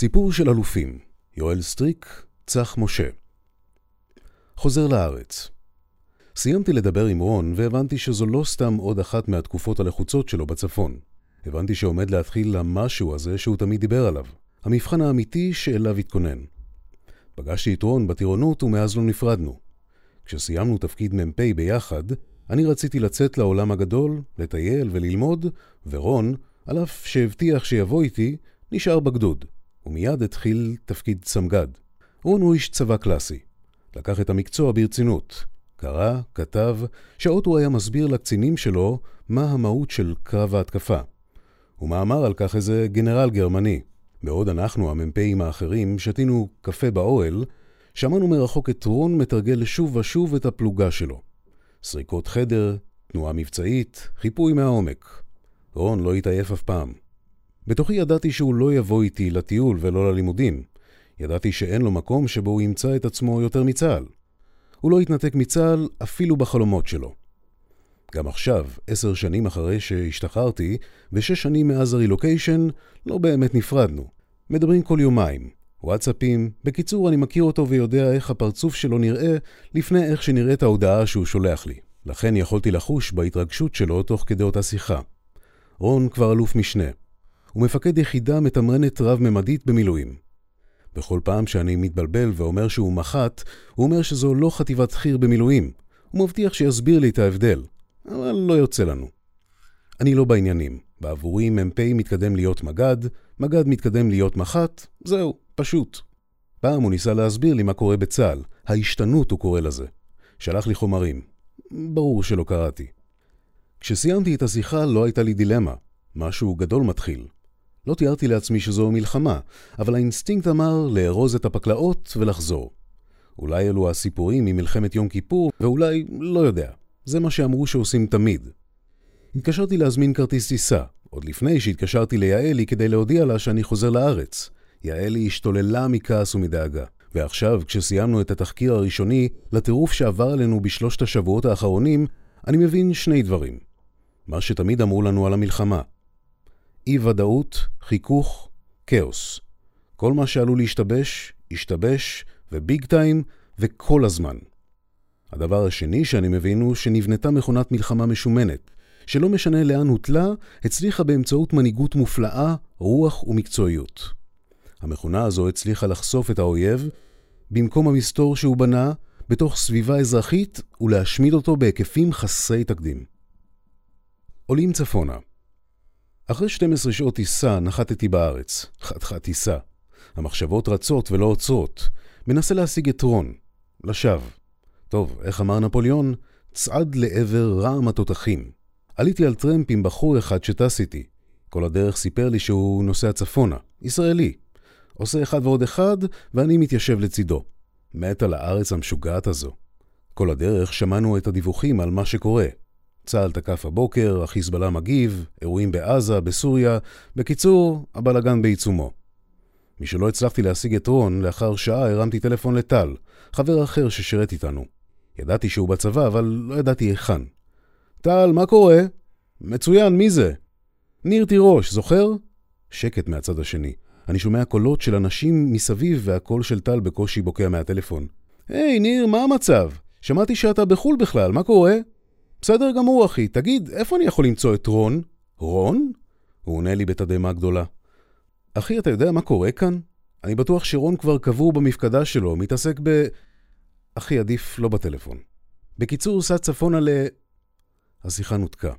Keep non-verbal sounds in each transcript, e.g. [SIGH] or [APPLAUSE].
סיפור של אלופים, יואל סטריק, צח משה. חוזר לארץ. סיימתי לדבר עם רון והבנתי שזו לא סתם עוד אחת מהתקופות הלחוצות שלו בצפון. הבנתי שעומד להתחיל המשהו הזה שהוא תמיד דיבר עליו, המבחן האמיתי שאליו התכונן. פגשתי את רון בטירונות ומאז לא נפרדנו. כשסיימנו תפקיד מ"פ ביחד, אני רציתי לצאת לעולם הגדול, לטייל וללמוד, ורון, על אף שהבטיח שיבוא איתי, נשאר בגדוד. ומיד התחיל תפקיד סמג"ד. רון הוא איש צבא קלאסי. לקח את המקצוע ברצינות. קרא, כתב, שעות הוא היה מסביר לקצינים שלו מה המהות של קרב ההתקפה. ומאמר על כך איזה גנרל גרמני. בעוד אנחנו, המ"פים האחרים, שתינו קפה באוהל, שמענו מרחוק את רון מתרגל שוב ושוב את הפלוגה שלו. סריקות חדר, תנועה מבצעית, חיפוי מהעומק. רון לא התעייף אף פעם. בתוכי ידעתי שהוא לא יבוא איתי לטיול ולא ללימודים. ידעתי שאין לו מקום שבו הוא ימצא את עצמו יותר מצה"ל. הוא לא התנתק מצה"ל אפילו בחלומות שלו. גם עכשיו, עשר שנים אחרי שהשתחררתי, ושש שנים מאז הרילוקיישן, לא באמת נפרדנו. מדברים כל יומיים, וואטסאפים, בקיצור אני מכיר אותו ויודע איך הפרצוף שלו נראה לפני איך שנראית ההודעה שהוא שולח לי. לכן יכולתי לחוש בהתרגשות שלו תוך כדי אותה שיחה. רון כבר אלוף משנה. הוא מפקד יחידה מתמרנת רב-ממדית במילואים. בכל פעם שאני מתבלבל ואומר שהוא מח"ט, הוא אומר שזו לא חטיבת חי"ר במילואים. הוא מבטיח שיסביר לי את ההבדל, אבל לא יוצא לנו. אני לא בעניינים. בעבורי מ"פ מתקדם להיות מג"ד, מג"ד מתקדם להיות מח"ט, זהו, פשוט. פעם הוא ניסה להסביר לי מה קורה בצה"ל, ההשתנות הוא קורא לזה. שלח לי חומרים. ברור שלא קראתי. כשסיימתי את השיחה לא הייתה לי דילמה. משהו גדול מתחיל. לא תיארתי לעצמי שזו מלחמה, אבל האינסטינקט אמר לארוז את הפק״לאות ולחזור. אולי אלו הסיפורים ממלחמת יום כיפור, ואולי לא יודע. זה מה שאמרו שעושים תמיד. התקשרתי להזמין כרטיס טיסה, עוד לפני שהתקשרתי ליעלי כדי להודיע לה שאני חוזר לארץ. יעלי השתוללה מכעס ומדאגה. ועכשיו, כשסיימנו את התחקיר הראשוני לטירוף שעבר עלינו בשלושת השבועות האחרונים, אני מבין שני דברים. מה שתמיד אמרו לנו על המלחמה. אי-ודאות, חיכוך, כאוס. כל מה שעלול להשתבש, השתבש, וביג טיים, וכל הזמן. הדבר השני שאני מבין הוא שנבנתה מכונת מלחמה משומנת, שלא משנה לאן הוטלה, הצליחה באמצעות מנהיגות מופלאה, רוח ומקצועיות. המכונה הזו הצליחה לחשוף את האויב במקום המסתור שהוא בנה בתוך סביבה אזרחית ולהשמיד אותו בהיקפים חסרי תקדים. עולים צפונה. אחרי 12 שעות טיסה נחתתי בארץ. חתיכת טיסה. המחשבות רצות ולא עוצרות. מנסה להשיג את רון. לשווא. טוב, איך אמר נפוליאון? צעד לעבר רעם התותחים. עליתי על טרמפ עם בחור אחד שטס איתי. כל הדרך סיפר לי שהוא נוסע צפונה. ישראלי. עושה אחד ועוד אחד, ואני מתיישב לצידו. מת על הארץ המשוגעת הזו. כל הדרך שמענו את הדיווחים על מה שקורה. צה"ל תקף הבוקר, החיזבאללה מגיב, אירועים בעזה, בסוריה, בקיצור, הבלגן בעיצומו. משלא הצלחתי להשיג את רון, לאחר שעה הרמתי טלפון לטל, חבר אחר ששירת איתנו. ידעתי שהוא בצבא, אבל לא ידעתי היכן. טל, מה קורה? מצוין, מי זה? ניר תירוש, זוכר? שקט מהצד השני. אני שומע קולות של אנשים מסביב והקול של טל בקושי בוקע מהטלפון. היי, hey, ניר, מה המצב? שמעתי שאתה בחו"ל בכלל, מה קורה? בסדר גמור, אחי. תגיד, איפה אני יכול למצוא את רון? רון? הוא עונה לי בתדהמה גדולה. אחי, אתה יודע מה קורה כאן? אני בטוח שרון כבר קבור במפקדה שלו, מתעסק ב... אחי, עדיף לא בטלפון. בקיצור, סע צפונה ל... השיחה נותקה.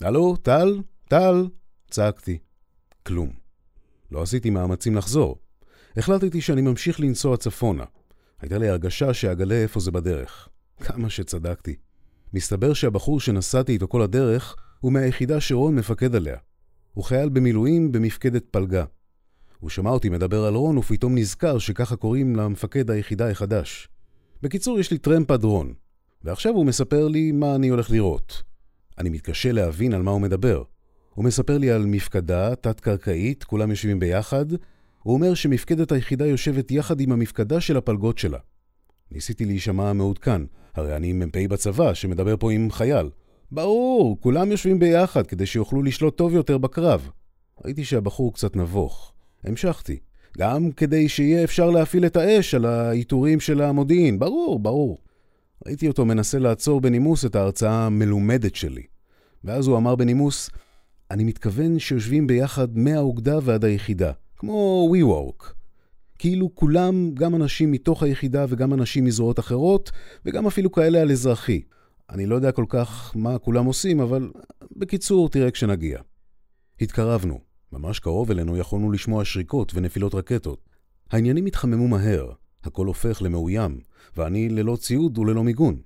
הלו, טל? טל? צעקתי. כלום. לא עשיתי מאמצים לחזור. החלטתי שאני ממשיך לנסוע צפונה. הייתה לי הרגשה שאגלה איפה זה בדרך. כמה שצדקתי. מסתבר שהבחור שנסעתי איתו כל הדרך הוא מהיחידה שרון מפקד עליה. הוא חייל במילואים במפקדת פלגה. הוא שמע אותי מדבר על רון ופתאום נזכר שככה קוראים למפקד היחידה החדש. בקיצור, יש לי טרמפ עד רון. ועכשיו הוא מספר לי מה אני הולך לראות. אני מתקשה להבין על מה הוא מדבר. הוא מספר לי על מפקדה תת-קרקעית, כולם יושבים ביחד. הוא אומר שמפקדת היחידה יושבת יחד עם המפקדה של הפלגות שלה. ניסיתי להישמע מעודכן, הרי אני מ"פ בצבא שמדבר פה עם חייל. ברור, כולם יושבים ביחד כדי שיוכלו לשלוט טוב יותר בקרב. ראיתי שהבחור קצת נבוך. המשכתי. גם כדי שיהיה אפשר להפעיל את האש על העיטורים של המודיעין, ברור, ברור. ראיתי אותו מנסה לעצור בנימוס את ההרצאה המלומדת שלי. ואז הוא אמר בנימוס, אני מתכוון שיושבים ביחד מהאוגדה ועד היחידה, כמו WeWork. כאילו כולם, גם אנשים מתוך היחידה וגם אנשים מזרועות אחרות, וגם אפילו כאלה על אזרחי. אני לא יודע כל כך מה כולם עושים, אבל בקיצור, תראה כשנגיע. התקרבנו. ממש קרוב אלינו יכולנו לשמוע שריקות ונפילות רקטות. העניינים התחממו מהר, הכל הופך למאוים, ואני ללא ציוד וללא מיגון.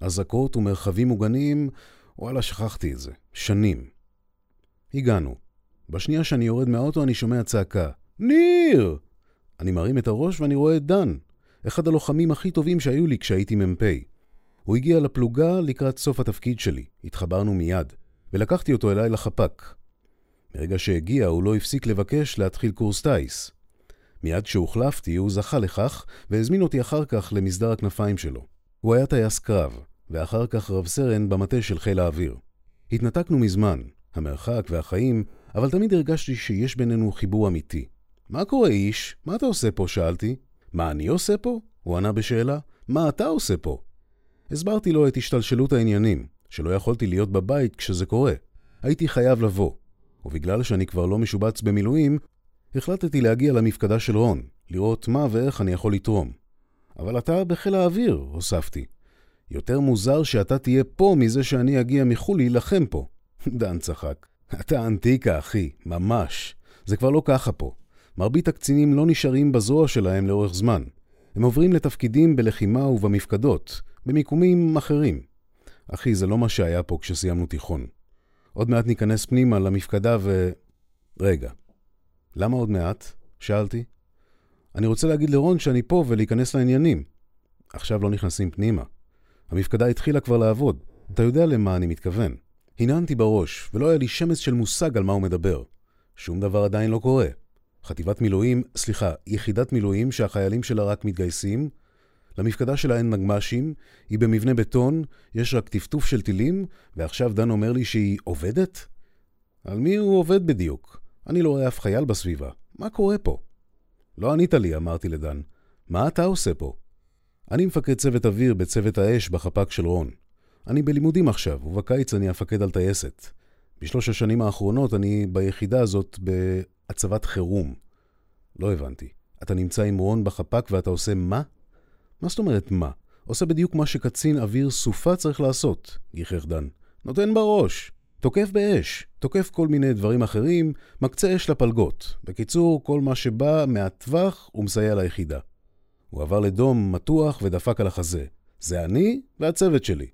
אזעקות ומרחבים מוגנים, וואלה, שכחתי את זה. שנים. הגענו. בשנייה שאני יורד מהאוטו אני שומע צעקה. ניר! אני מרים את הראש ואני רואה את דן, אחד הלוחמים הכי טובים שהיו לי כשהייתי מ"פ. הוא הגיע לפלוגה לקראת סוף התפקיד שלי, התחברנו מיד, ולקחתי אותו אליי לחפ"ק. מרגע שהגיע הוא לא הפסיק לבקש להתחיל קורס טיס. מיד כשהוחלפתי הוא זכה לכך, והזמין אותי אחר כך למסדר הכנפיים שלו. הוא היה טייס קרב, ואחר כך רב סרן במטה של חיל האוויר. התנתקנו מזמן, המרחק והחיים, אבל תמיד הרגשתי שיש בינינו חיבור אמיתי. מה קורה איש? מה אתה עושה פה? שאלתי. מה אני עושה פה? הוא ענה בשאלה. מה אתה עושה פה? הסברתי לו את השתלשלות העניינים, שלא יכולתי להיות בבית כשזה קורה. הייתי חייב לבוא, ובגלל שאני כבר לא משובץ במילואים, החלטתי להגיע למפקדה של רון, לראות מה ואיך אני יכול לתרום. אבל אתה בחיל האוויר, הוספתי. יותר מוזר שאתה תהיה פה מזה שאני אגיע מחו"ל להילחם פה. [LAUGHS] דן צחק. אתה אנטיקה, אחי, ממש. זה כבר לא ככה פה. מרבית הקצינים לא נשארים בזרוע שלהם לאורך זמן. הם עוברים לתפקידים בלחימה ובמפקדות, במיקומים אחרים. אחי, זה לא מה שהיה פה כשסיימנו תיכון. עוד מעט ניכנס פנימה למפקדה ו... רגע, למה עוד מעט? שאלתי. אני רוצה להגיד לרון שאני פה ולהיכנס לעניינים. עכשיו לא נכנסים פנימה. המפקדה התחילה כבר לעבוד. אתה יודע למה אני מתכוון. הנענתי בראש, ולא היה לי שמץ של מושג על מה הוא מדבר. שום דבר עדיין לא קורה. חטיבת מילואים, סליחה, יחידת מילואים שהחיילים שלה רק מתגייסים, למפקדה שלה אין נגמ"שים, היא במבנה בטון, יש רק טפטוף של טילים, ועכשיו דן אומר לי שהיא עובדת? על מי הוא עובד בדיוק? אני לא רואה אף חייל בסביבה. מה קורה פה? לא ענית לי, אמרתי לדן. מה אתה עושה פה? אני מפקד צוות אוויר בצוות האש בחפ"ק של רון. אני בלימודים עכשיו, ובקיץ אני אפקד על טייסת. בשלוש השנים האחרונות אני ביחידה הזאת בהצבת חירום. לא הבנתי. אתה נמצא עם רון בחפ"ק ואתה עושה מה? מה זאת אומרת מה? עושה בדיוק מה שקצין אוויר סופה צריך לעשות, גיחך דן. נותן בראש. תוקף באש, תוקף כל מיני דברים אחרים, מקצה אש לפלגות. בקיצור, כל מה שבא מהטווח הוא מסייע ליחידה. הוא עבר לדום מתוח ודפק על החזה. זה אני והצוות שלי.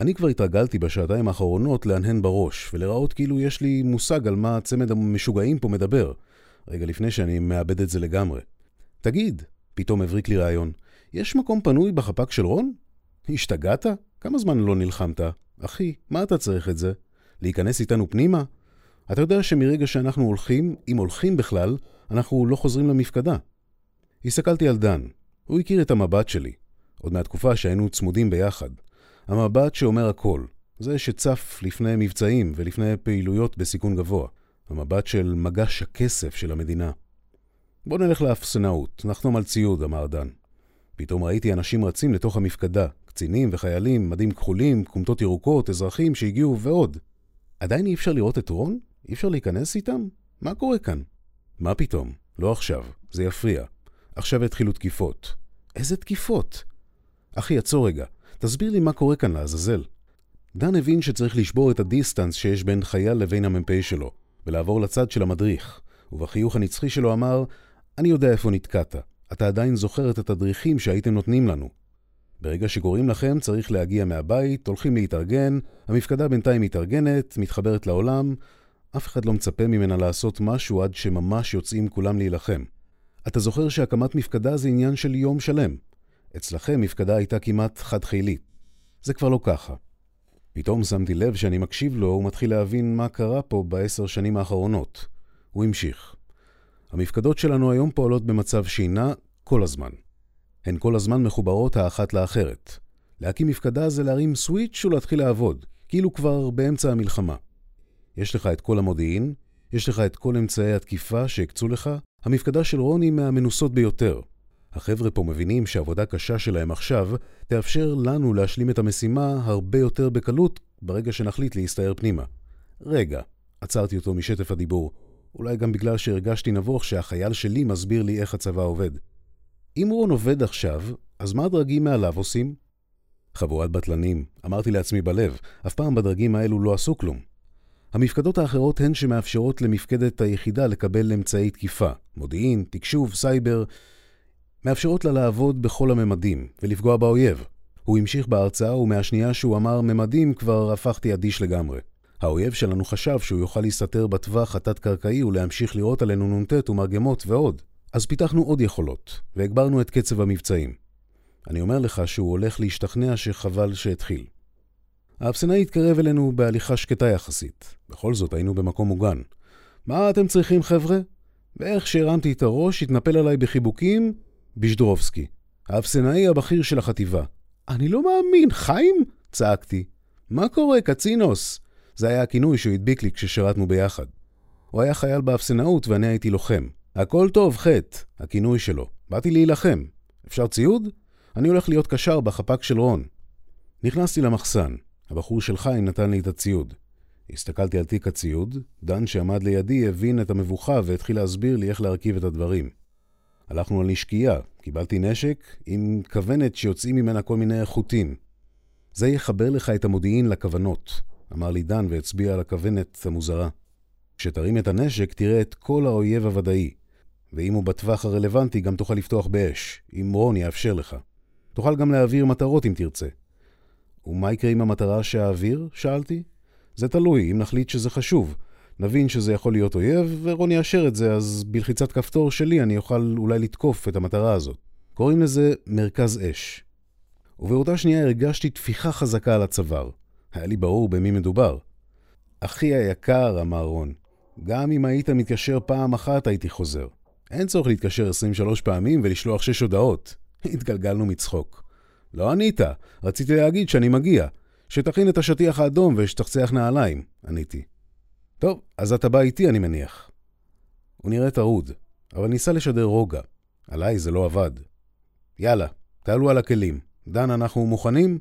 אני כבר התרגלתי בשעתיים האחרונות להנהן בראש, ולראות כאילו יש לי מושג על מה הצמד המשוגעים פה מדבר, רגע לפני שאני מאבד את זה לגמרי. תגיד, פתאום הבריק לי רעיון, יש מקום פנוי בחפ"ק של רון? השתגעת? כמה זמן לא נלחמת? אחי, מה אתה צריך את זה? להיכנס איתנו פנימה? אתה יודע שמרגע שאנחנו הולכים, אם הולכים בכלל, אנחנו לא חוזרים למפקדה. הסתכלתי על דן. הוא הכיר את המבט שלי. עוד מהתקופה שהיינו צמודים ביחד. המבט שאומר הכל. זה שצף לפני מבצעים ולפני פעילויות בסיכון גבוה. המבט של מגש הכסף של המדינה. בוא נלך לאפסנאות, נחתום על ציוד, אמר דן. פתאום ראיתי אנשים רצים לתוך המפקדה, קצינים וחיילים, מדים כחולים, כומתות ירוקות, אזרחים שהגיעו ועוד. עדיין אי אפשר לראות את רון? אי אפשר להיכנס איתם? מה קורה כאן? מה פתאום? לא עכשיו, זה יפריע. עכשיו יתחילו תקיפות. איזה תקיפות? אחי, עצור רגע. תסביר לי מה קורה כאן לעזאזל. דן הבין שצריך לשבור את הדיסטנס שיש בין חייל לבין המ"פ שלו, ולעבור לצד של המדריך, ובחיוך הנצחי שלו אמר, אני יודע איפה נתקעת. אתה עדיין זוכר את התדריכים שהייתם נותנים לנו. ברגע שקוראים לכם צריך להגיע מהבית, הולכים להתארגן, המפקדה בינתיים מתארגנת, מתחברת לעולם, אף אחד לא מצפה ממנה לעשות משהו עד שממש יוצאים כולם להילחם. אתה זוכר שהקמת מפקדה זה עניין של יום שלם. אצלכם מפקדה הייתה כמעט חד-חילית. זה כבר לא ככה. פתאום שמתי לב שאני מקשיב לו ומתחיל להבין מה קרה פה בעשר שנים האחרונות. הוא המשיך. המפקדות שלנו היום פועלות במצב שינה כל הזמן. הן כל הזמן מחוברות האחת לאחרת. להקים מפקדה זה להרים סוויץ' ולהתחיל לעבוד, כאילו כבר באמצע המלחמה. יש לך את כל המודיעין, יש לך את כל אמצעי התקיפה שהקצו לך, המפקדה של רון היא מהמנוסות ביותר. החבר'ה פה מבינים שעבודה קשה שלהם עכשיו תאפשר לנו להשלים את המשימה הרבה יותר בקלות ברגע שנחליט להסתער פנימה. רגע, עצרתי אותו משטף הדיבור. אולי גם בגלל שהרגשתי נבוך שהחייל שלי מסביר לי איך הצבא עובד. אם רון עובד עכשיו, אז מה הדרגים מעליו עושים? חבורת בטלנים, אמרתי לעצמי בלב, אף פעם בדרגים האלו לא עשו כלום. המפקדות האחרות הן שמאפשרות למפקדת היחידה לקבל אמצעי תקיפה, מודיעין, תקשוב, סייבר, מאפשרות לה לעבוד בכל הממדים ולפגוע באויב. הוא המשיך בהרצאה ומהשנייה שהוא אמר ממדים כבר הפכתי אדיש לגמרי. האויב שלנו חשב שהוא יוכל להסתתר בטווח התת-קרקעי ולהמשיך לראות עלינו נ"ט ומרגמות ועוד. אז פיתחנו עוד יכולות, והגברנו את קצב המבצעים. אני אומר לך שהוא הולך להשתכנע שחבל שהתחיל. האפסנאי התקרב אלינו בהליכה שקטה יחסית. בכל זאת היינו במקום מוגן. מה אתם צריכים, חבר'ה? ואיך שהרמתי את הראש, התנפל עליי בחיבוקים בישדרובסקי, האפסנאי הבכיר של החטיבה. אני לא מאמין, חיים? צעקתי. מה קורה, קצינוס? זה היה הכינוי שהוא הדביק לי כששירתנו ביחד. הוא היה חייל באפסנאות ואני הייתי לוחם. הכל טוב, חטא, הכינוי שלו. באתי להילחם. אפשר ציוד? אני הולך להיות קשר בחפ"ק של רון. נכנסתי למחסן. הבחור של חיים נתן לי את הציוד. הסתכלתי על תיק הציוד, דן שעמד לידי הבין את המבוכה והתחיל להסביר לי איך להרכיב את הדברים. הלכנו על נשקייה, קיבלתי נשק עם כוונת שיוצאים ממנה כל מיני חוטים. זה יחבר לך את המודיעין לכוונות, אמר לי דן והצביע על הכוונת המוזרה. כשתרים את הנשק תראה את כל האויב הוודאי, ואם הוא בטווח הרלוונטי גם תוכל לפתוח באש, אם רון יאפשר לך. תוכל גם להעביר מטרות אם תרצה. ומה יקרה עם המטרה שאעביר? שאלתי. זה תלוי, אם נחליט שזה חשוב. נבין שזה יכול להיות אויב, ורון יאשר את זה, אז בלחיצת כפתור שלי אני אוכל אולי לתקוף את המטרה הזאת. קוראים לזה מרכז אש. ובאותה שנייה הרגשתי תפיחה חזקה על הצוואר. היה לי ברור במי מדובר. אחי היקר, אמר רון, גם אם היית מתקשר פעם אחת הייתי חוזר. אין צורך להתקשר 23 פעמים ולשלוח 6 הודעות. [LAUGHS] התגלגלנו מצחוק. לא ענית, רציתי להגיד שאני מגיע. שתכין את השטיח האדום ושתחצח נעליים, עניתי. טוב, אז אתה בא איתי, אני מניח. הוא נראה טרוד, אבל ניסה לשדר רוגע. עליי זה לא עבד. יאללה, תעלו על הכלים. דן, אנחנו מוכנים?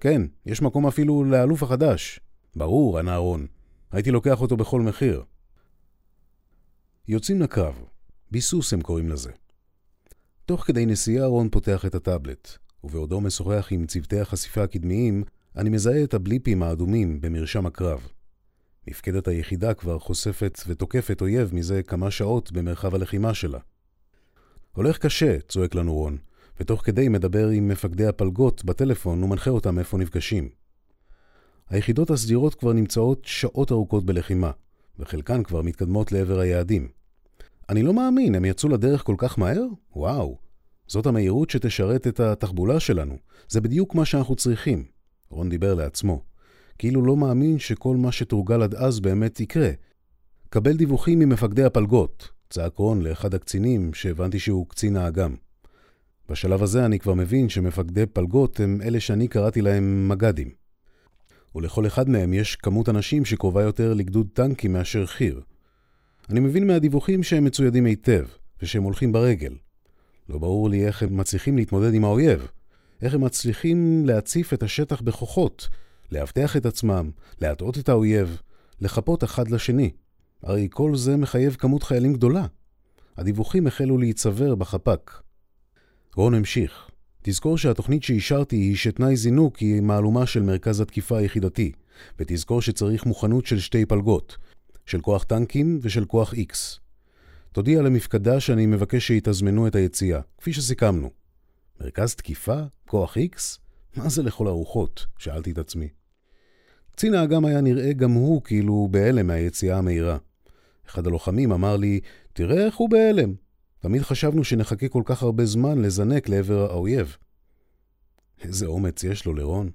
כן, יש מקום אפילו לאלוף החדש. ברור, ענה רון. הייתי לוקח אותו בכל מחיר. יוצאים לקרב. ביסוס הם קוראים לזה. תוך כדי נסיעה רון פותח את הטאבלט, ובעודו משוחח עם צוותי החשיפה הקדמיים, אני מזהה את הבליפים האדומים במרשם הקרב. מפקדת היחידה כבר חושפת ותוקפת אויב מזה כמה שעות במרחב הלחימה שלה. הולך קשה, צועק לנו רון, ותוך כדי מדבר עם מפקדי הפלגות בטלפון ומנחה אותם איפה נפגשים. היחידות הסדירות כבר נמצאות שעות ארוכות בלחימה, וחלקן כבר מתקדמות לעבר היעדים. אני לא מאמין, הם יצאו לדרך כל כך מהר? וואו. זאת המהירות שתשרת את התחבולה שלנו. זה בדיוק מה שאנחנו צריכים. רון דיבר לעצמו. כאילו לא מאמין שכל מה שתורגל עד אז באמת יקרה. קבל דיווחים ממפקדי הפלגות, צעק רון לאחד הקצינים שהבנתי שהוא קצין האג"ם. בשלב הזה אני כבר מבין שמפקדי פלגות הם אלה שאני קראתי להם מג"דים. ולכל אחד מהם יש כמות אנשים שקרובה יותר לגדוד טנקים מאשר חי"ר. אני מבין מהדיווחים שהם מצוידים היטב, ושהם הולכים ברגל. לא ברור לי איך הם מצליחים להתמודד עם האויב, איך הם מצליחים להציף את השטח בכוחות, לאבטח את עצמם, להטעות את האויב, לחפות אחד לשני. הרי כל זה מחייב כמות חיילים גדולה. הדיווחים החלו להיצבר בחפ"ק. רון המשיך. תזכור שהתוכנית שאישרתי היא שתנאי זינוק היא מהלומה של מרכז התקיפה היחידתי, ותזכור שצריך מוכנות של שתי פלגות, של כוח טנקים ושל כוח X. תודיע למפקדה שאני מבקש שיתזמנו את היציאה, כפי שסיכמנו. מרכז תקיפה? כוח X? מה זה לכל הרוחות? שאלתי את עצמי. קצין האג"ם היה נראה גם הוא כאילו בהלם מהיציאה המהירה. אחד הלוחמים אמר לי, תראה איך הוא בהלם. תמיד חשבנו שנחכה כל כך הרבה זמן לזנק לעבר האויב. איזה אומץ יש לו לרון.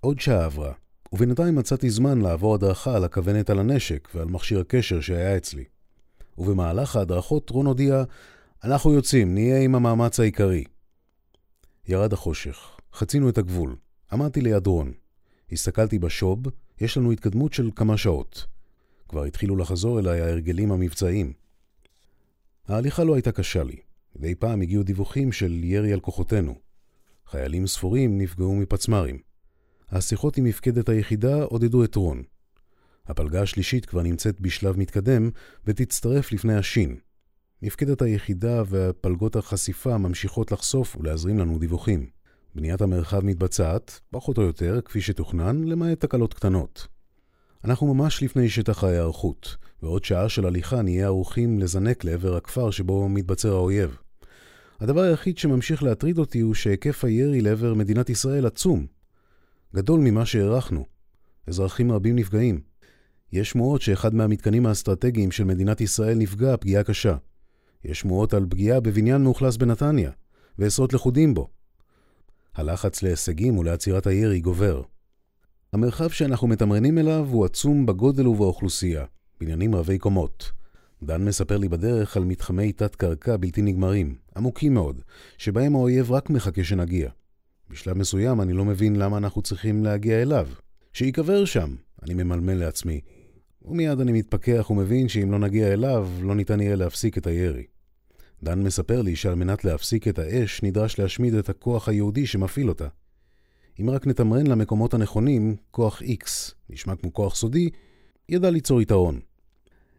עוד שעה עברה, ובינתיים מצאתי זמן לעבור הדרכה על הכוונת על הנשק ועל מכשיר הקשר שהיה אצלי. ובמהלך ההדרכות רון הודיע, אנחנו יוצאים, נהיה עם המאמץ העיקרי. ירד החושך, חצינו את הגבול. עמדתי ליד רון. הסתכלתי בשוב, יש לנו התקדמות של כמה שעות. כבר התחילו לחזור אליי ההרגלים המבצעיים. ההליכה לא הייתה קשה לי. מדי פעם הגיעו דיווחים של ירי על כוחותינו. חיילים ספורים נפגעו מפצמ"רים. השיחות עם מפקדת היחידה עודדו את רון. הפלגה השלישית כבר נמצאת בשלב מתקדם ותצטרף לפני השין. מפקדת היחידה והפלגות החשיפה ממשיכות לחשוף ולהזרים לנו דיווחים. בניית המרחב מתבצעת, פחות או יותר, כפי שתוכנן, למעט תקלות קטנות. אנחנו ממש לפני שטח ההיערכות, ועוד שעה של הליכה נהיה ערוכים לזנק לעבר הכפר שבו מתבצר האויב. הדבר היחיד שממשיך להטריד אותי הוא שהיקף הירי לעבר מדינת ישראל עצום. גדול ממה שהערכנו. אזרחים רבים נפגעים. יש שמועות שאחד מהמתקנים האסטרטגיים של מדינת ישראל נפגע פגיעה קשה. יש שמועות על פגיעה בבניין מאוכלס בנתניה, ועשרות לכודים בו. הלחץ להישגים ולעצירת הירי גובר. המרחב שאנחנו מתמרנים אליו הוא עצום בגודל ובאוכלוסייה, בניינים רבי קומות. דן מספר לי בדרך על מתחמי תת-קרקע בלתי נגמרים, עמוקים מאוד, שבהם האויב רק מחכה שנגיע. בשלב מסוים אני לא מבין למה אנחנו צריכים להגיע אליו. שייקבר שם, אני ממלמל לעצמי. ומיד אני מתפכח ומבין שאם לא נגיע אליו, לא ניתן יהיה להפסיק את הירי. דן מספר לי שעל מנת להפסיק את האש, נדרש להשמיד את הכוח היהודי שמפעיל אותה. אם רק נתמרן למקומות הנכונים, כוח X, נשמע כמו כוח סודי, ידע ליצור יתרון.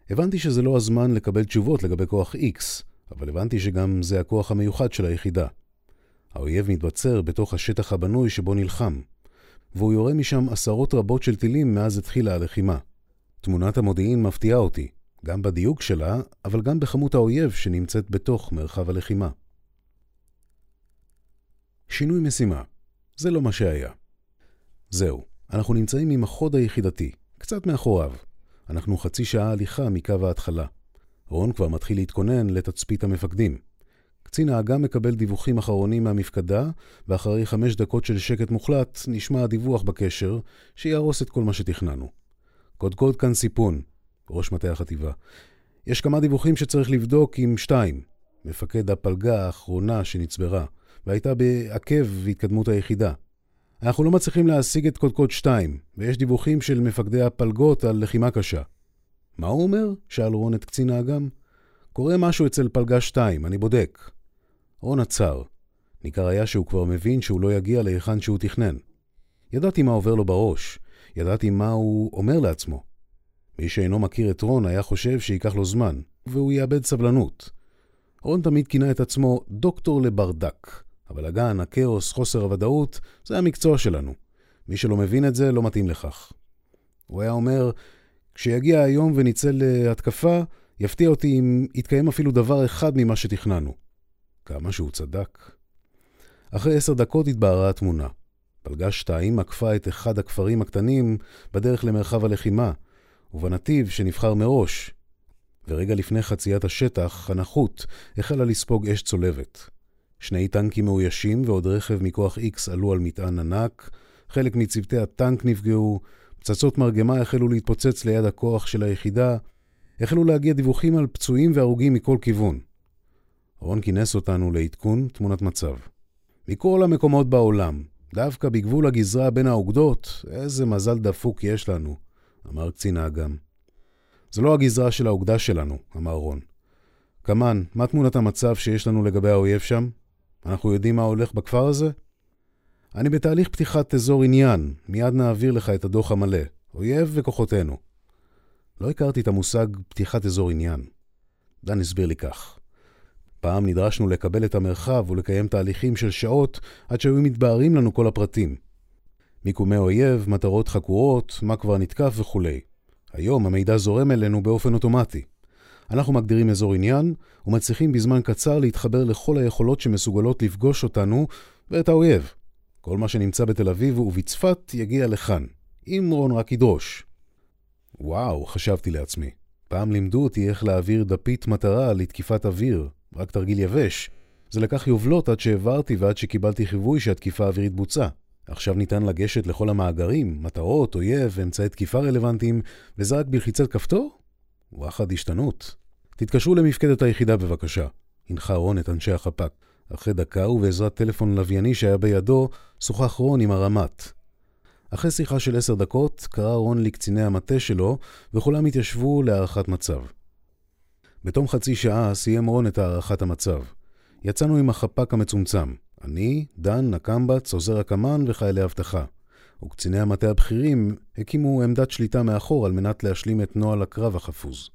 הבנתי שזה לא הזמן לקבל תשובות לגבי כוח X, אבל הבנתי שגם זה הכוח המיוחד של היחידה. האויב מתבצר בתוך השטח הבנוי שבו נלחם, והוא יורה משם עשרות רבות של טילים מאז התחילה הלחימה. תמונת המודיעין מפתיעה אותי, גם בדיוק שלה, אבל גם בכמות האויב שנמצאת בתוך מרחב הלחימה. שינוי משימה. זה לא מה שהיה. זהו, אנחנו נמצאים עם החוד היחידתי, קצת מאחוריו. אנחנו חצי שעה הליכה מקו ההתחלה. רון כבר מתחיל להתכונן לתצפית המפקדים. קצין האג"ם מקבל דיווחים אחרונים מהמפקדה, ואחרי חמש דקות של שקט מוחלט, נשמע הדיווח בקשר, שיהרוס את כל מה שתכננו. קודקוד כאן סיפון, ראש מטה החטיבה. יש כמה דיווחים שצריך לבדוק עם שתיים. מפקד הפלגה האחרונה שנצברה, והייתה בעקב התקדמות היחידה. אנחנו לא מצליחים להשיג את קודקוד 2, ויש דיווחים של מפקדי הפלגות על לחימה קשה. מה הוא אומר? שאל רון את קצין האג"ם. קורה משהו אצל פלגה 2, אני בודק. רון עצר. ניכר היה שהוא כבר מבין שהוא לא יגיע להיכן שהוא תכנן. ידעתי מה עובר לו בראש, ידעתי מה הוא אומר לעצמו. מי שאינו מכיר את רון היה חושב שייקח לו זמן, והוא יאבד סבלנות. רון תמיד כינה את עצמו דוקטור לברדק. הבלאגן, הכאוס, חוסר הוודאות, זה המקצוע שלנו. מי שלא מבין את זה, לא מתאים לכך. הוא היה אומר, כשיגיע היום ונצא להתקפה, יפתיע אותי אם יתקיים אפילו דבר אחד ממה שתכננו. כמה שהוא צדק. אחרי עשר דקות התבהרה התמונה. פלגה שתיים עקפה את אחד הכפרים הקטנים בדרך למרחב הלחימה, ובנתיב שנבחר מראש. ורגע לפני חציית השטח, הנחות החלה לספוג אש צולבת. שני טנקים מאוישים ועוד רכב מכוח X עלו על מטען ענק, חלק מצוותי הטנק נפגעו, פצצות מרגמה החלו להתפוצץ ליד הכוח של היחידה, החלו להגיע דיווחים על פצועים והרוגים מכל כיוון. רון כינס אותנו לעדכון תמונת מצב. מכל המקומות בעולם, דווקא בגבול הגזרה בין האוגדות, איזה מזל דפוק יש לנו, אמר קצין האג"ם. זו לא הגזרה של האוגדה שלנו, אמר רון. קמן, מה תמונת המצב שיש לנו לגבי האויב שם? אנחנו יודעים מה הולך בכפר הזה? אני בתהליך פתיחת אזור עניין, מיד נעביר לך את הדוח המלא. אויב וכוחותינו. לא הכרתי את המושג פתיחת אזור עניין. דן הסביר לי כך. פעם נדרשנו לקבל את המרחב ולקיים תהליכים של שעות עד שהיו מתבהרים לנו כל הפרטים. מיקומי אויב, מטרות חקורות, מה כבר נתקף וכולי. היום המידע זורם אלינו באופן אוטומטי. אנחנו מגדירים אזור עניין, ומצליחים בזמן קצר להתחבר לכל היכולות שמסוגלות לפגוש אותנו ואת האויב. כל מה שנמצא בתל אביב ובצפת יגיע לכאן, אם רון רק ידרוש. וואו, חשבתי לעצמי. פעם לימדו אותי איך להעביר דפית מטרה לתקיפת אוויר, רק תרגיל יבש. זה לקח יובלות עד שהעברתי ועד שקיבלתי חיווי שהתקיפה האווירית בוצעה. עכשיו ניתן לגשת לכל המאגרים, מטרות, אויב ואמצעי תקיפה רלוונטיים, וזה רק בלחיצת כפתור? וואחד השתנות. תתקשרו למפקדת היחידה בבקשה. הנחה רון את אנשי החפ"ק. אחרי דקה ובעזרת טלפון לווייני שהיה בידו, שוחח רון עם הרמ"ט. אחרי שיחה של עשר דקות, קרא רון לקציני המטה שלו, וכולם התיישבו להערכת מצב. בתום חצי שעה סיים רון את הערכת המצב. יצאנו עם החפ"ק המצומצם. אני, דן, נקמבץ, עוזר הקמ"ן וחיילי אבטחה. וקציני המטה הבכירים הקימו עמדת שליטה מאחור על מנת להשלים את נוהל הקרב החפוז.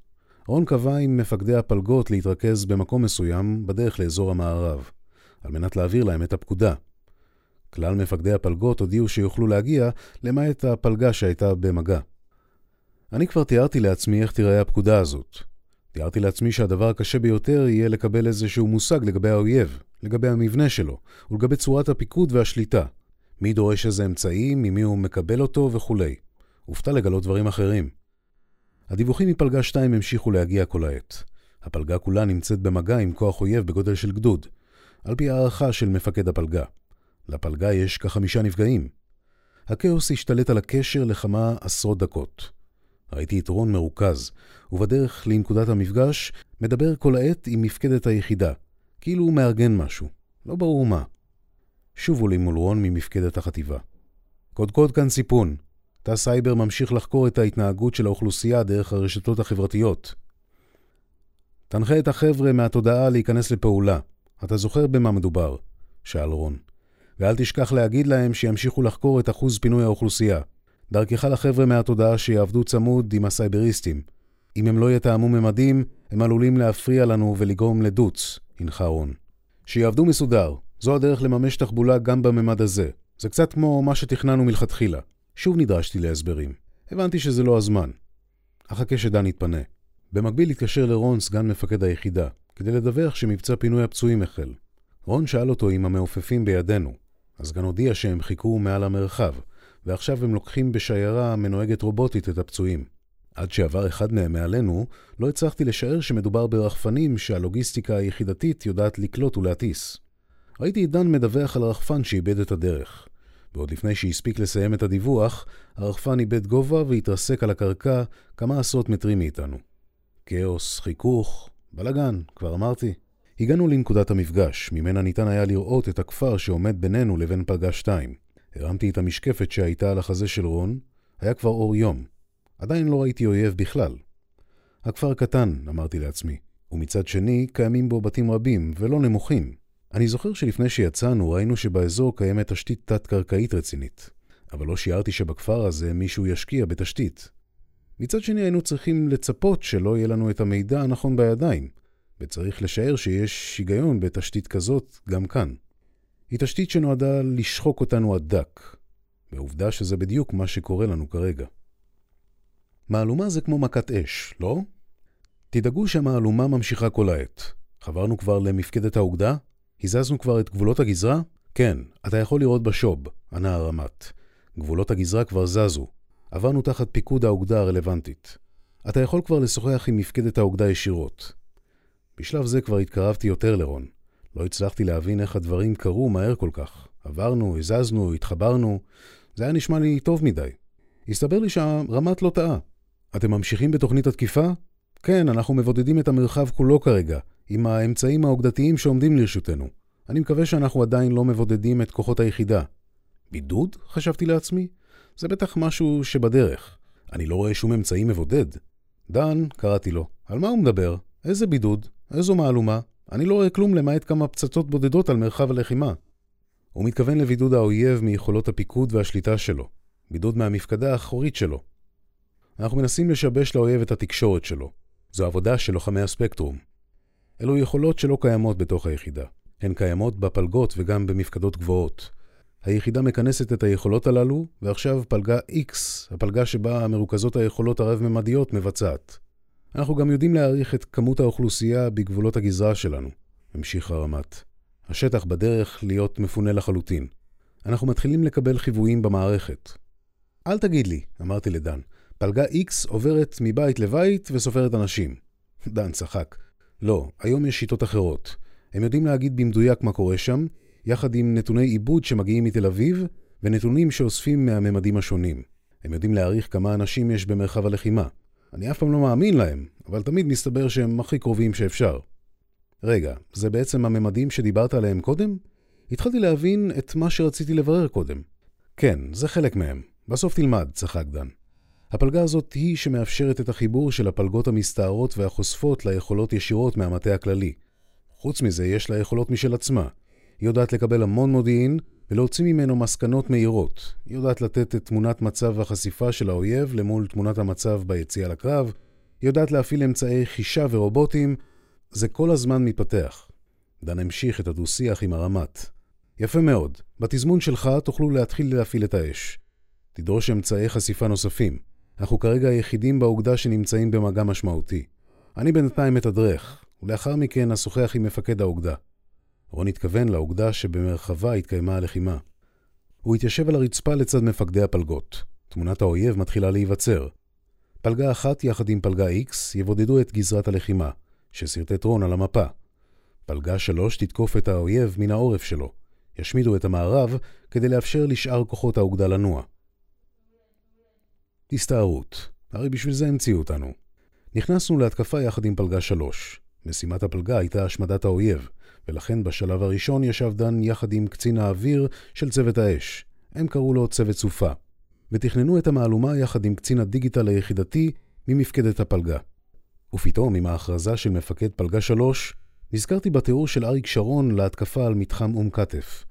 רון קבע עם מפקדי הפלגות להתרכז במקום מסוים בדרך לאזור המערב, על מנת להעביר להם את הפקודה. כלל מפקדי הפלגות הודיעו שיוכלו להגיע, למעט הפלגה שהייתה במגע. אני כבר תיארתי לעצמי איך תיראה הפקודה הזאת. תיארתי לעצמי שהדבר הקשה ביותר יהיה לקבל איזשהו מושג לגבי האויב, לגבי המבנה שלו, ולגבי צורת הפיקוד והשליטה. מי דורש איזה אמצעים, ממי הוא מקבל אותו וכולי. הופתע לגלות דברים אחרים. הדיווחים מפלגה 2 המשיכו להגיע כל העת. הפלגה כולה נמצאת במגע עם כוח אויב בגודל של גדוד, על פי הערכה של מפקד הפלגה. לפלגה יש כחמישה נפגעים. הכאוס השתלט על הקשר לכמה עשרות דקות. ראיתי את רון מרוכז, ובדרך לנקודת המפגש מדבר כל העת עם מפקדת היחידה, כאילו הוא מארגן משהו, לא ברור מה. שובו לי מול רון ממפקדת החטיבה. קודקוד כאן סיפון. תא סייבר ממשיך לחקור את ההתנהגות של האוכלוסייה דרך הרשתות החברתיות. תנחה את החבר'ה מהתודעה להיכנס לפעולה. אתה זוכר במה מדובר? שאל רון. ואל תשכח להגיד להם שימשיכו לחקור את אחוז פינוי האוכלוסייה. דרכך לחבר'ה מהתודעה שיעבדו צמוד עם הסייבריסטים. אם הם לא יתאמו ממדים, הם עלולים להפריע לנו ולגרום לדוץ, הנחה רון. שיעבדו מסודר, זו הדרך לממש תחבולה גם בממד הזה. זה קצת כמו מה שתכננו מלכתחילה. שוב נדרשתי להסברים. הבנתי שזה לא הזמן. אחכה שדן יתפנה. במקביל התקשר לרון, סגן מפקד היחידה, כדי לדווח שמבצע פינוי הפצועים החל. רון שאל אותו אם המעופפים בידינו. הסגן הודיע שהם חיכו מעל המרחב, ועכשיו הם לוקחים בשיירה מנוהגת רובוטית את הפצועים. עד שעבר אחד מהם מעלינו, לא הצלחתי לשער שמדובר ברחפנים שהלוגיסטיקה היחידתית יודעת לקלוט ולהטיס. ראיתי את דן מדווח על רחפן שאיבד את הדרך. ועוד לפני שהספיק לסיים את הדיווח, הרחפן איבד גובה והתרסק על הקרקע כמה עשרות מטרים מאיתנו. כאוס, חיכוך, בלאגן, כבר אמרתי. הגענו לנקודת המפגש, ממנה ניתן היה לראות את הכפר שעומד בינינו לבין פלגה 2. הרמתי את המשקפת שהייתה על החזה של רון, היה כבר אור יום. עדיין לא ראיתי אויב בכלל. הכפר קטן, אמרתי לעצמי, ומצד שני קיימים בו בתים רבים, ולא נמוכים. אני זוכר שלפני שיצאנו ראינו שבאזור קיימת תשתית תת-קרקעית רצינית, אבל לא שיערתי שבכפר הזה מישהו ישקיע בתשתית. מצד שני היינו צריכים לצפות שלא יהיה לנו את המידע הנכון בידיים, וצריך לשער שיש היגיון בתשתית כזאת גם כאן. היא תשתית שנועדה לשחוק אותנו עד דק, ועובדה שזה בדיוק מה שקורה לנו כרגע. מהלומה זה כמו מכת אש, לא? תדאגו שהמהלומה ממשיכה כל העת. חברנו כבר למפקדת האוגדה? הזזנו כבר את גבולות הגזרה? כן, אתה יכול לראות בשוב, ענה הרמת. גבולות הגזרה כבר זזו. עברנו תחת פיקוד האוגדה הרלוונטית. אתה יכול כבר לשוחח עם מפקדת האוגדה ישירות. בשלב זה כבר התקרבתי יותר לרון. לא הצלחתי להבין איך הדברים קרו מהר כל כך. עברנו, הזזנו, התחברנו. זה היה נשמע לי טוב מדי. הסתבר לי שהרמת לא טעה. אתם ממשיכים בתוכנית התקיפה? כן, אנחנו מבודדים את המרחב כולו כרגע, עם האמצעים האוגדתיים שעומדים לרשותנו. אני מקווה שאנחנו עדיין לא מבודדים את כוחות היחידה. בידוד? חשבתי לעצמי. זה בטח משהו שבדרך. אני לא רואה שום אמצעי מבודד. דן, קראתי לו, על מה הוא מדבר? איזה בידוד? איזו מהלומה? אני לא רואה כלום למעט כמה פצצות בודדות על מרחב הלחימה. הוא מתכוון לבידוד האויב מיכולות הפיקוד והשליטה שלו. בידוד מהמפקדה האחורית שלו. אנחנו מנסים לשבש לאויב את התקשורת שלו. זו עבודה של לוחמי הספקטרום. אלו יכולות שלא קיימות בתוך היחידה. הן קיימות בפלגות וגם במפקדות גבוהות. היחידה מכנסת את היכולות הללו, ועכשיו פלגה X, הפלגה שבה מרוכזות היכולות הרב-ממדיות, מבצעת. אנחנו גם יודעים להעריך את כמות האוכלוסייה בגבולות הגזרה שלנו, המשיך הרמת. השטח בדרך להיות מפונה לחלוטין. אנחנו מתחילים לקבל חיוויים במערכת. אל תגיד לי, אמרתי לדן, פלגה X עוברת מבית לבית וסופרת אנשים. דן צחק. לא, היום יש שיטות אחרות. הם יודעים להגיד במדויק מה קורה שם, יחד עם נתוני עיבוד שמגיעים מתל אביב, ונתונים שאוספים מהממדים השונים. הם יודעים להעריך כמה אנשים יש במרחב הלחימה. אני אף פעם לא מאמין להם, אבל תמיד מסתבר שהם הכי קרובים שאפשר. רגע, זה בעצם הממדים שדיברת עליהם קודם? התחלתי להבין את מה שרציתי לברר קודם. כן, זה חלק מהם. בסוף תלמד, צחק דן. הפלגה הזאת היא שמאפשרת את החיבור של הפלגות המסתערות והחושפות ליכולות ישירות מהמטה הכללי. חוץ מזה, יש לה יכולות משל עצמה. היא יודעת לקבל המון מודיעין ולהוציא ממנו מסקנות מהירות. היא יודעת לתת את תמונת מצב החשיפה של האויב למול תמונת המצב ביציאה לקרב. היא יודעת להפעיל אמצעי חישה ורובוטים. זה כל הזמן מתפתח. דן המשיך את הדו-שיח עם הרמת. יפה מאוד. בתזמון שלך תוכלו להתחיל להפעיל את האש. תדרוש אמצעי חשיפה נוספים. אנחנו כרגע היחידים באוגדה שנמצאים במגע משמעותי. אני בינתיים מתדרך, ולאחר מכן אשוחח עם מפקד האוגדה. רון התכוון לאוגדה שבמרחבה התקיימה הלחימה. הוא התיישב על הרצפה לצד מפקדי הפלגות. תמונת האויב מתחילה להיווצר. פלגה אחת יחד עם פלגה X יבודדו את גזרת הלחימה, שסרטט רון על המפה. פלגה 3 תתקוף את האויב מן העורף שלו. ישמידו את המערב כדי לאפשר לשאר כוחות האוגדה לנוע. הסתערות. הרי בשביל זה המציאו אותנו. נכנסנו להתקפה יחד עם פלגה 3. משימת הפלגה הייתה השמדת האויב, ולכן בשלב הראשון ישב דן יחד עם קצין האוויר של צוות האש. הם קראו לו צוות סופה, ותכננו את המהלומה יחד עם קצין הדיגיטל היחידתי ממפקדת הפלגה. ופתאום, עם ההכרזה של מפקד פלגה 3, נזכרתי בתיאור של אריק שרון להתקפה על מתחם אום כתף.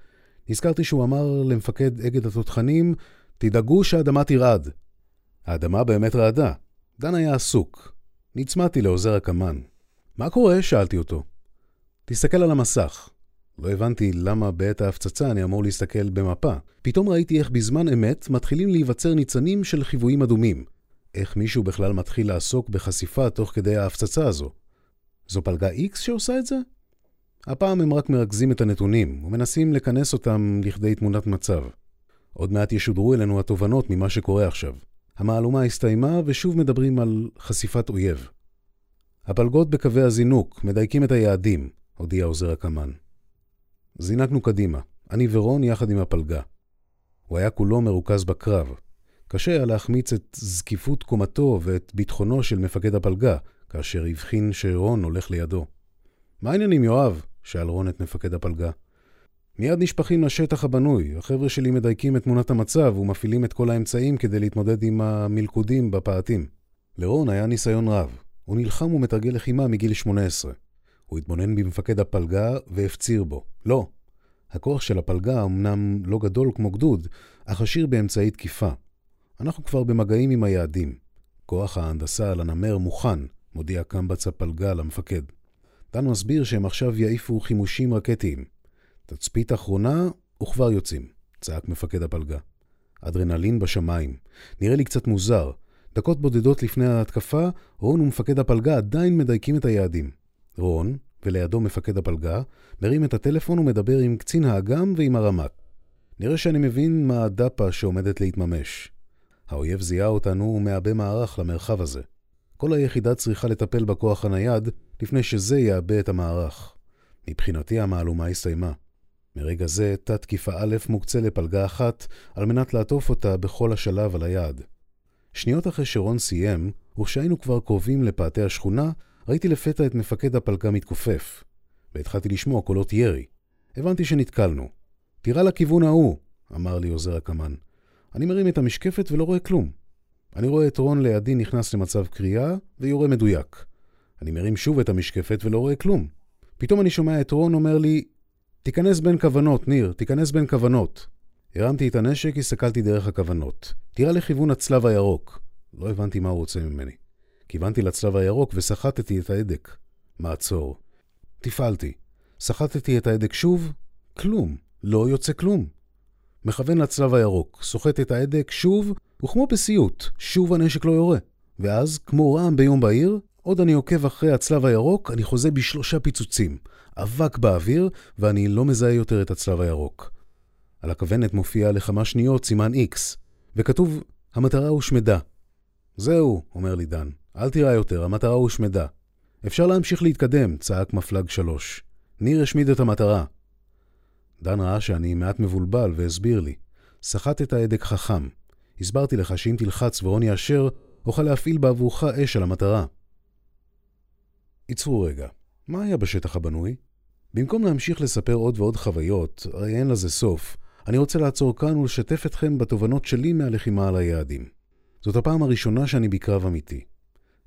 נזכרתי שהוא אמר למפקד אגד התותחנים, תדאגו שהאדמה תרעד. האדמה באמת רעדה. דן היה עסוק. נצמדתי לעוזר הקמן. מה קורה? שאלתי אותו. תסתכל על המסך. לא הבנתי למה בעת ההפצצה אני אמור להסתכל במפה. פתאום ראיתי איך בזמן אמת מתחילים להיווצר ניצנים של חיוויים אדומים. איך מישהו בכלל מתחיל לעסוק בחשיפה תוך כדי ההפצצה הזו. זו פלגה X שעושה את זה? הפעם הם רק מרכזים את הנתונים ומנסים לכנס אותם לכדי תמונת מצב. עוד מעט ישודרו אלינו התובנות ממה שקורה עכשיו. המהלומה הסתיימה ושוב מדברים על חשיפת אויב. הפלגות בקווי הזינוק מדייקים את היעדים, הודיע עוזר הקמן. זינקנו קדימה, אני ורון יחד עם הפלגה. הוא היה כולו מרוכז בקרב. קשה היה להחמיץ את זקיפות קומתו ואת ביטחונו של מפקד הפלגה, כאשר הבחין שרון הולך לידו. מה העניינים, יואב? שאל רון את מפקד הפלגה. מיד נשפכים לשטח הבנוי, החבר'ה שלי מדייקים את תמונת המצב ומפעילים את כל האמצעים כדי להתמודד עם המלכודים בפאתים. לרון היה ניסיון רב. הוא נלחם ומתרגל לחימה מגיל 18. הוא התבונן במפקד הפלגה והפציר בו. לא. הכוח של הפלגה אמנם לא גדול כמו גדוד, אך עשיר באמצעי תקיפה. אנחנו כבר במגעים עם היעדים. כוח ההנדסה על הנמר מוכן, מודיע קמב"ץ הפלגה למפקד. דן מסביר שהם עכשיו יעיפו חימושים רקטיים. תצפית אחרונה, וכבר יוצאים, צעק מפקד הפלגה. אדרנלין בשמיים. נראה לי קצת מוזר. דקות בודדות לפני ההתקפה, רון ומפקד הפלגה עדיין מדייקים את היעדים. רון, ולידו מפקד הפלגה, מרים את הטלפון ומדבר עם קצין האג"ם ועם הרמ"ט. נראה שאני מבין מה הדפה שעומדת להתממש. האויב זיהה אותנו ומעבה מערך למרחב הזה. כל היחידה צריכה לטפל בכוח הנייד לפני שזה יעבה את המערך. מבחינתי המהלומה הסתיימה. מרגע זה, תת תקיפה א' מוקצה לפלגה אחת, על מנת לעטוף אותה בכל השלב על היעד. שניות אחרי שרון סיים, וכשהיינו כבר קרובים לפאתי השכונה, ראיתי לפתע את מפקד הפלגה מתכופף, והתחלתי לשמוע קולות ירי. הבנתי שנתקלנו. תירה לכיוון ההוא, אמר לי עוזר הקמן. אני מרים את המשקפת ולא רואה כלום. אני רואה את רון לידי נכנס למצב קריאה ויורה מדויק. אני מרים שוב את המשקפת ולא רואה כלום. פתאום אני שומע את רון אומר לי, תיכנס בין כוונות, ניר, תיכנס בין כוונות. הרמתי את הנשק, הסתכלתי דרך הכוונות. תירה לכיוון הצלב הירוק. לא הבנתי מה הוא רוצה ממני. כיוונתי לצלב הירוק וסחטתי את ההדק. מעצור. תפעלתי. סחטתי את ההדק שוב, כלום. לא יוצא כלום. מכוון לצלב הירוק, סוחט את ההדק שוב, וכמו בסיוט, שוב הנשק לא יורה. ואז, כמו רעם ביום בהיר, עוד אני עוקב אחרי הצלב הירוק, אני חוזה בשלושה פיצוצים. אבק באוויר, ואני לא מזהה יותר את הצלב הירוק. על הכוונת מופיע לכמה שניות סימן X, וכתוב, המטרה הושמדה. זהו, אומר לי דן, אל תירא יותר, המטרה הושמדה. אפשר להמשיך להתקדם, צעק מפלג שלוש. ניר השמיד את המטרה. דן ראה שאני מעט מבולבל והסביר לי. סחט את ההדק חכם. הסברתי לך שאם תלחץ ורון יאשר, אוכל להפעיל בעבורך אש על המטרה. עצרו רגע, מה היה בשטח הבנוי? במקום להמשיך לספר עוד ועוד חוויות, הרי אין לזה סוף, אני רוצה לעצור כאן ולשתף אתכם בתובנות שלי מהלחימה על היעדים. זאת הפעם הראשונה שאני בקרב אמיתי.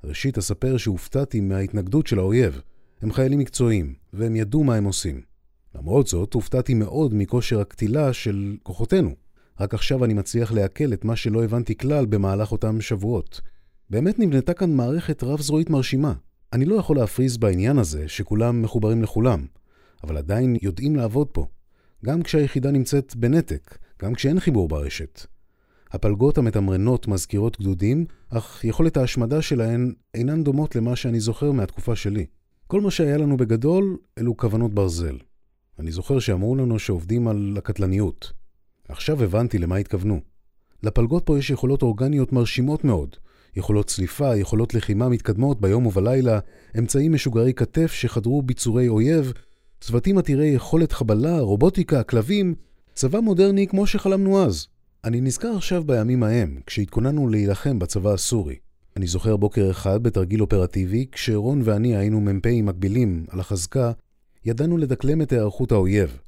ראשית אספר שהופתעתי מההתנגדות של האויב. הם חיילים מקצועיים, והם ידעו מה הם עושים. למרות זאת, הופתעתי מאוד מכושר הקטילה של כוחותינו. רק עכשיו אני מצליח לעכל את מה שלא הבנתי כלל במהלך אותם שבועות. באמת נבנתה כאן מערכת רב-זרועית מרשימה. אני לא יכול להפריז בעניין הזה שכולם מחוברים לכולם, אבל עדיין יודעים לעבוד פה. גם כשהיחידה נמצאת בנתק, גם כשאין חיבור ברשת. הפלגות המתמרנות מזכירות גדודים, אך יכולת ההשמדה שלהן אינן דומות למה שאני זוכר מהתקופה שלי. כל מה שהיה לנו בגדול, אלו כוונות ברזל. אני זוכר שאמרו לנו שעובדים על הקטלניות. עכשיו הבנתי למה התכוונו. לפלגות פה יש יכולות אורגניות מרשימות מאוד. יכולות צליפה, יכולות לחימה מתקדמות ביום ובלילה, אמצעים משוגרי כתף שחדרו ביצורי אויב, צוותים עתירי יכולת חבלה, רובוטיקה, כלבים, צבא מודרני כמו שחלמנו אז. אני נזכר עכשיו בימים ההם, כשהתכוננו להילחם בצבא הסורי. אני זוכר בוקר אחד בתרגיל אופרטיבי, כשרון ואני היינו מ"פים מקבילים על החזקה, ידענו לדקלם את היערכות האויב.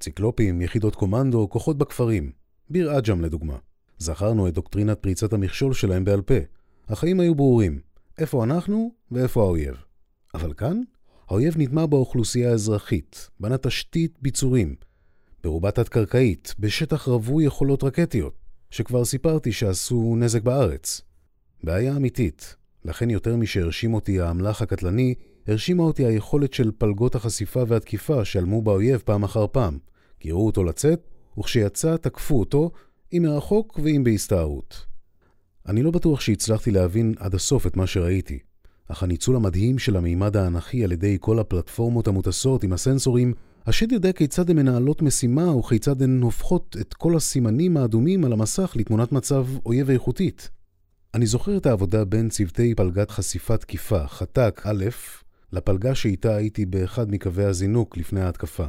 ציקלופים, יחידות קומנדו, כוחות בכפרים. ביר עג'ם לדוגמה. זכרנו את דוקטרינת פריצת המכשול שלהם בעל פה. החיים היו ברורים. איפה אנחנו ואיפה האויב. אבל כאן, האויב נטמע באוכלוסייה האזרחית, בנה תשתית ביצורים, ברובה תת-קרקעית, בשטח רווי יכולות רקטיות, שכבר סיפרתי שעשו נזק בארץ. בעיה אמיתית, לכן יותר משהרשים אותי האמל"ח הקטלני, הרשימה אותי היכולת של פלגות החשיפה והתקיפה שעלמו באויב פעם אחר פעם. גירו אותו לצאת, וכשיצא תקפו אותו, אם מרחוק ואם בהסתערות. אני לא בטוח שהצלחתי להבין עד הסוף את מה שראיתי, אך הניצול המדהים של המימד האנכי על ידי כל הפלטפורמות המוטסות עם הסנסורים, השד יודע כיצד הן מנהלות משימה וכיצד הן הופכות את כל הסימנים האדומים על המסך לתמונת מצב אויב איכותית. אני זוכר את העבודה בין צוותי פלגת חשיפה תקיפה, חת"ק א', לפלגה שאיתה הייתי באחד מקווי הזינוק לפני ההתקפה.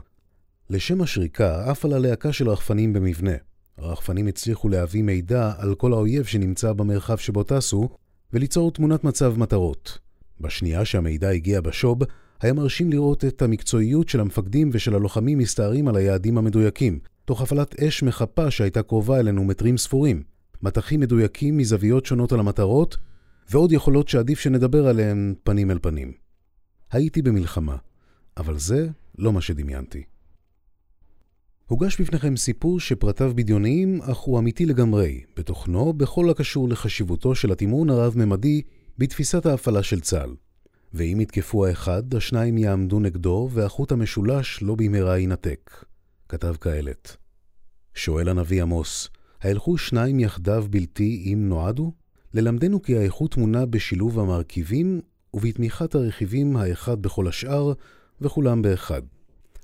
לשם השריקה עף על הלהקה של רחפנים במבנה. הרחפנים הצליחו להביא מידע על כל האויב שנמצא במרחב שבו טסו, וליצור תמונת מצב מטרות. בשנייה שהמידע הגיע בשוב, היה מרשים לראות את המקצועיות של המפקדים ושל הלוחמים מסתערים על היעדים המדויקים, תוך הפעלת אש מחפה שהייתה קרובה אלינו מטרים ספורים, מטחים מדויקים מזוויות שונות על המטרות, ועוד יכולות שעדיף שנדבר עליהן פנים אל פנים. הייתי במלחמה, אבל זה לא מה שדמיינתי. הוגש בפניכם סיפור שפרטיו בדיוניים, אך הוא אמיתי לגמרי, בתוכנו בכל הקשור לחשיבותו של התמרון הרב-ממדי בתפיסת ההפעלה של צה"ל. ואם יתקפו האחד, השניים יעמדו נגדו, והחוט המשולש לא במהרה ינתק. כתב כאלת. שואל הנביא עמוס, ההלכו שניים יחדיו בלתי אם נועדו? ללמדנו כי האיכות טמונה בשילוב המרכיבים ובתמיכת הרכיבים האחד בכל השאר, וכולם באחד.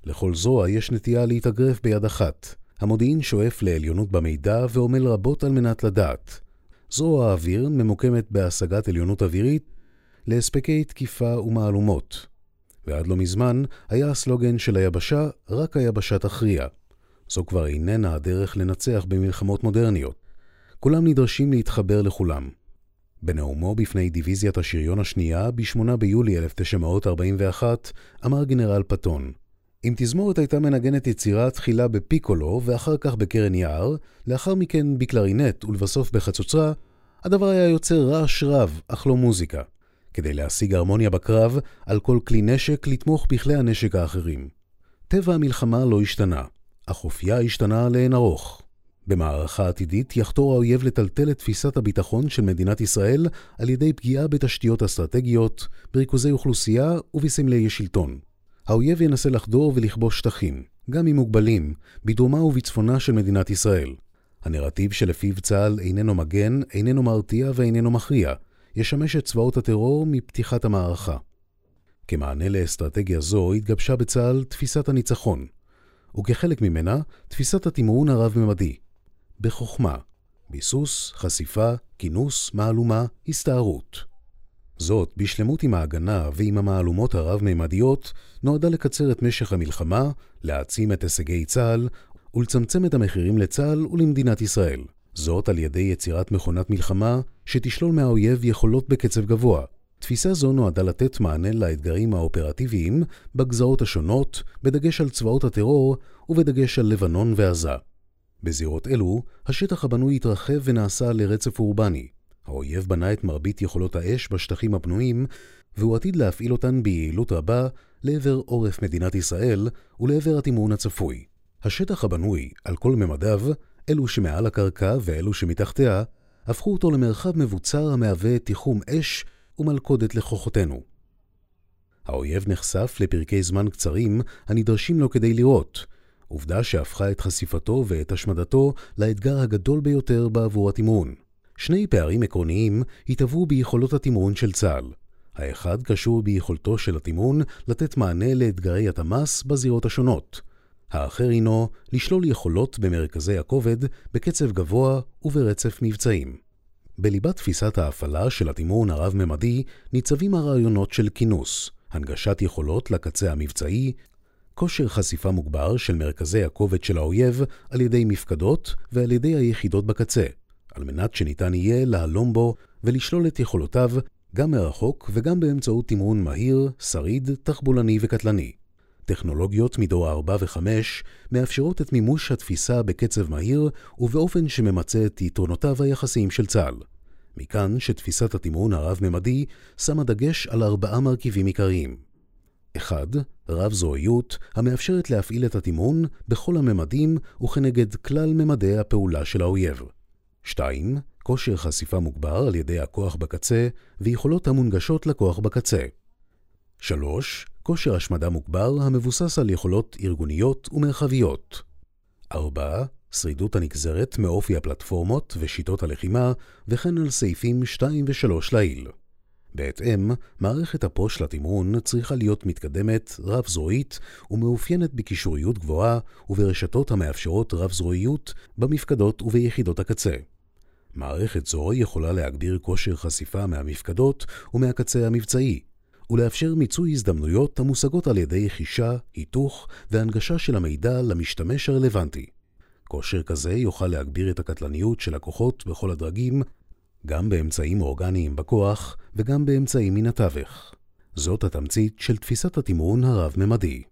לכל זרוע יש נטייה להתאגרף ביד אחת. המודיעין שואף לעליונות במידע ועמל רבות על מנת לדעת. זרוע האוויר ממוקמת בהשגת עליונות אווירית להספקי תקיפה ומהלומות. ועד לא מזמן היה הסלוגן של היבשה, רק היבשה תכריע. זו כבר איננה הדרך לנצח במלחמות מודרניות. כולם נדרשים להתחבר לכולם. בנאומו בפני דיוויזיית השריון השנייה, ב-8 ביולי 1941, אמר גנרל פטון, אם תזמורת הייתה מנגנת יצירה תחילה בפיקולו ואחר כך בקרן יער, לאחר מכן בקלרינט ולבסוף בחצוצרה, הדבר היה יוצר רעש רב, אך לא מוזיקה. כדי להשיג הרמוניה בקרב, על כל כלי נשק לתמוך בכלי הנשק האחרים. טבע המלחמה לא השתנה, אך אופייה השתנה לאין ארוך. במערכה עתידית יחתור האויב לטלטל את תפיסת הביטחון של מדינת ישראל על ידי פגיעה בתשתיות אסטרטגיות, בריכוזי אוכלוסייה ובסמלי שלטון. האויב ינסה לחדור ולכבוש שטחים, גם אם מוגבלים, בדרומה ובצפונה של מדינת ישראל. הנרטיב שלפיו צה"ל איננו מגן, איננו מרתיע ואיננו מכריע, ישמש את צבאות הטרור מפתיחת המערכה. כמענה לאסטרטגיה זו התגבשה בצה"ל תפיסת הניצחון, וכחלק ממנה תפיסת התמרון הרב-ממדי, בחוכמה, ביסוס, חשיפה, כינוס, מהלומה, הסתערות. זאת, בשלמות עם ההגנה ועם המהלומות הרב-ממדיות, נועדה לקצר את משך המלחמה, להעצים את הישגי צה"ל ולצמצם את המחירים לצה"ל ולמדינת ישראל. זאת על ידי יצירת מכונת מלחמה שתשלול מהאויב יכולות בקצב גבוה. תפיסה זו נועדה לתת מענה לאתגרים האופרטיביים בגזרות השונות, בדגש על צבאות הטרור ובדגש על לבנון ועזה. בזירות אלו, השטח הבנוי התרחב ונעשה לרצף אורבני. האויב בנה את מרבית יכולות האש בשטחים הפנויים, והוא עתיד להפעיל אותן ביעילות רבה לעבר עורף מדינת ישראל ולעבר התמרון הצפוי. השטח הבנוי, על כל ממדיו, אלו שמעל הקרקע ואלו שמתחתיה, הפכו אותו למרחב מבוצר המהווה תיחום אש ומלכודת לכוחותינו. האויב נחשף לפרקי זמן קצרים הנדרשים לו כדי לראות, עובדה שהפכה את חשיפתו ואת השמדתו לאתגר הגדול ביותר בעבור התמרון. שני פערים עקרוניים התהוו ביכולות התמרון של צה"ל. האחד קשור ביכולתו של התמרון לתת מענה לאתגרי התמ"ס בזירות השונות. האחר הינו לשלול יכולות במרכזי הכובד בקצב גבוה וברצף מבצעים. בליבת תפיסת ההפעלה של התמרון הרב-ממדי ניצבים הרעיונות של כינוס, הנגשת יכולות לקצה המבצעי, כושר חשיפה מוגבר של מרכזי הכובד של האויב על ידי מפקדות ועל ידי היחידות בקצה, על מנת שניתן יהיה להלום בו ולשלול את יכולותיו גם מרחוק וגם באמצעות תמרון מהיר, שריד, תחבולני וקטלני. טכנולוגיות מדור 4 ו-5 מאפשרות את מימוש התפיסה בקצב מהיר ובאופן שממצה את יתרונותיו היחסיים של צה"ל. מכאן שתפיסת התמרון הרב-ממדי שמה דגש על ארבעה מרכיבים עיקריים. 1. רב-זרועיות, המאפשרת להפעיל את התמרון בכל הממדים וכנגד כלל ממדי הפעולה של האויב. 2. כושר חשיפה מוגבר על ידי הכוח בקצה ויכולות המונגשות לכוח בקצה. 3. כושר השמדה מוגבר המבוסס על יכולות ארגוניות ומרחביות. 4. שרידות הנגזרת מאופי הפלטפורמות ושיטות הלחימה, וכן על סעיפים 2 ו-3 לעיל. בהתאם, מערכת הפרו של התמרון צריכה להיות מתקדמת, רב-זרועית ומאופיינת בקישוריות גבוהה וברשתות המאפשרות רב-זרועיות במפקדות וביחידות הקצה. מערכת זו יכולה להגביר כושר חשיפה מהמפקדות ומהקצה המבצעי, ולאפשר מיצוי הזדמנויות המושגות על ידי חישה, היתוך והנגשה של המידע למשתמש הרלוונטי. כושר כזה יוכל להגביר את הקטלניות של הכוחות בכל הדרגים, גם באמצעים אורגניים בכוח וגם באמצעים מן התווך. זאת התמצית של תפיסת התמרון הרב-ממדי.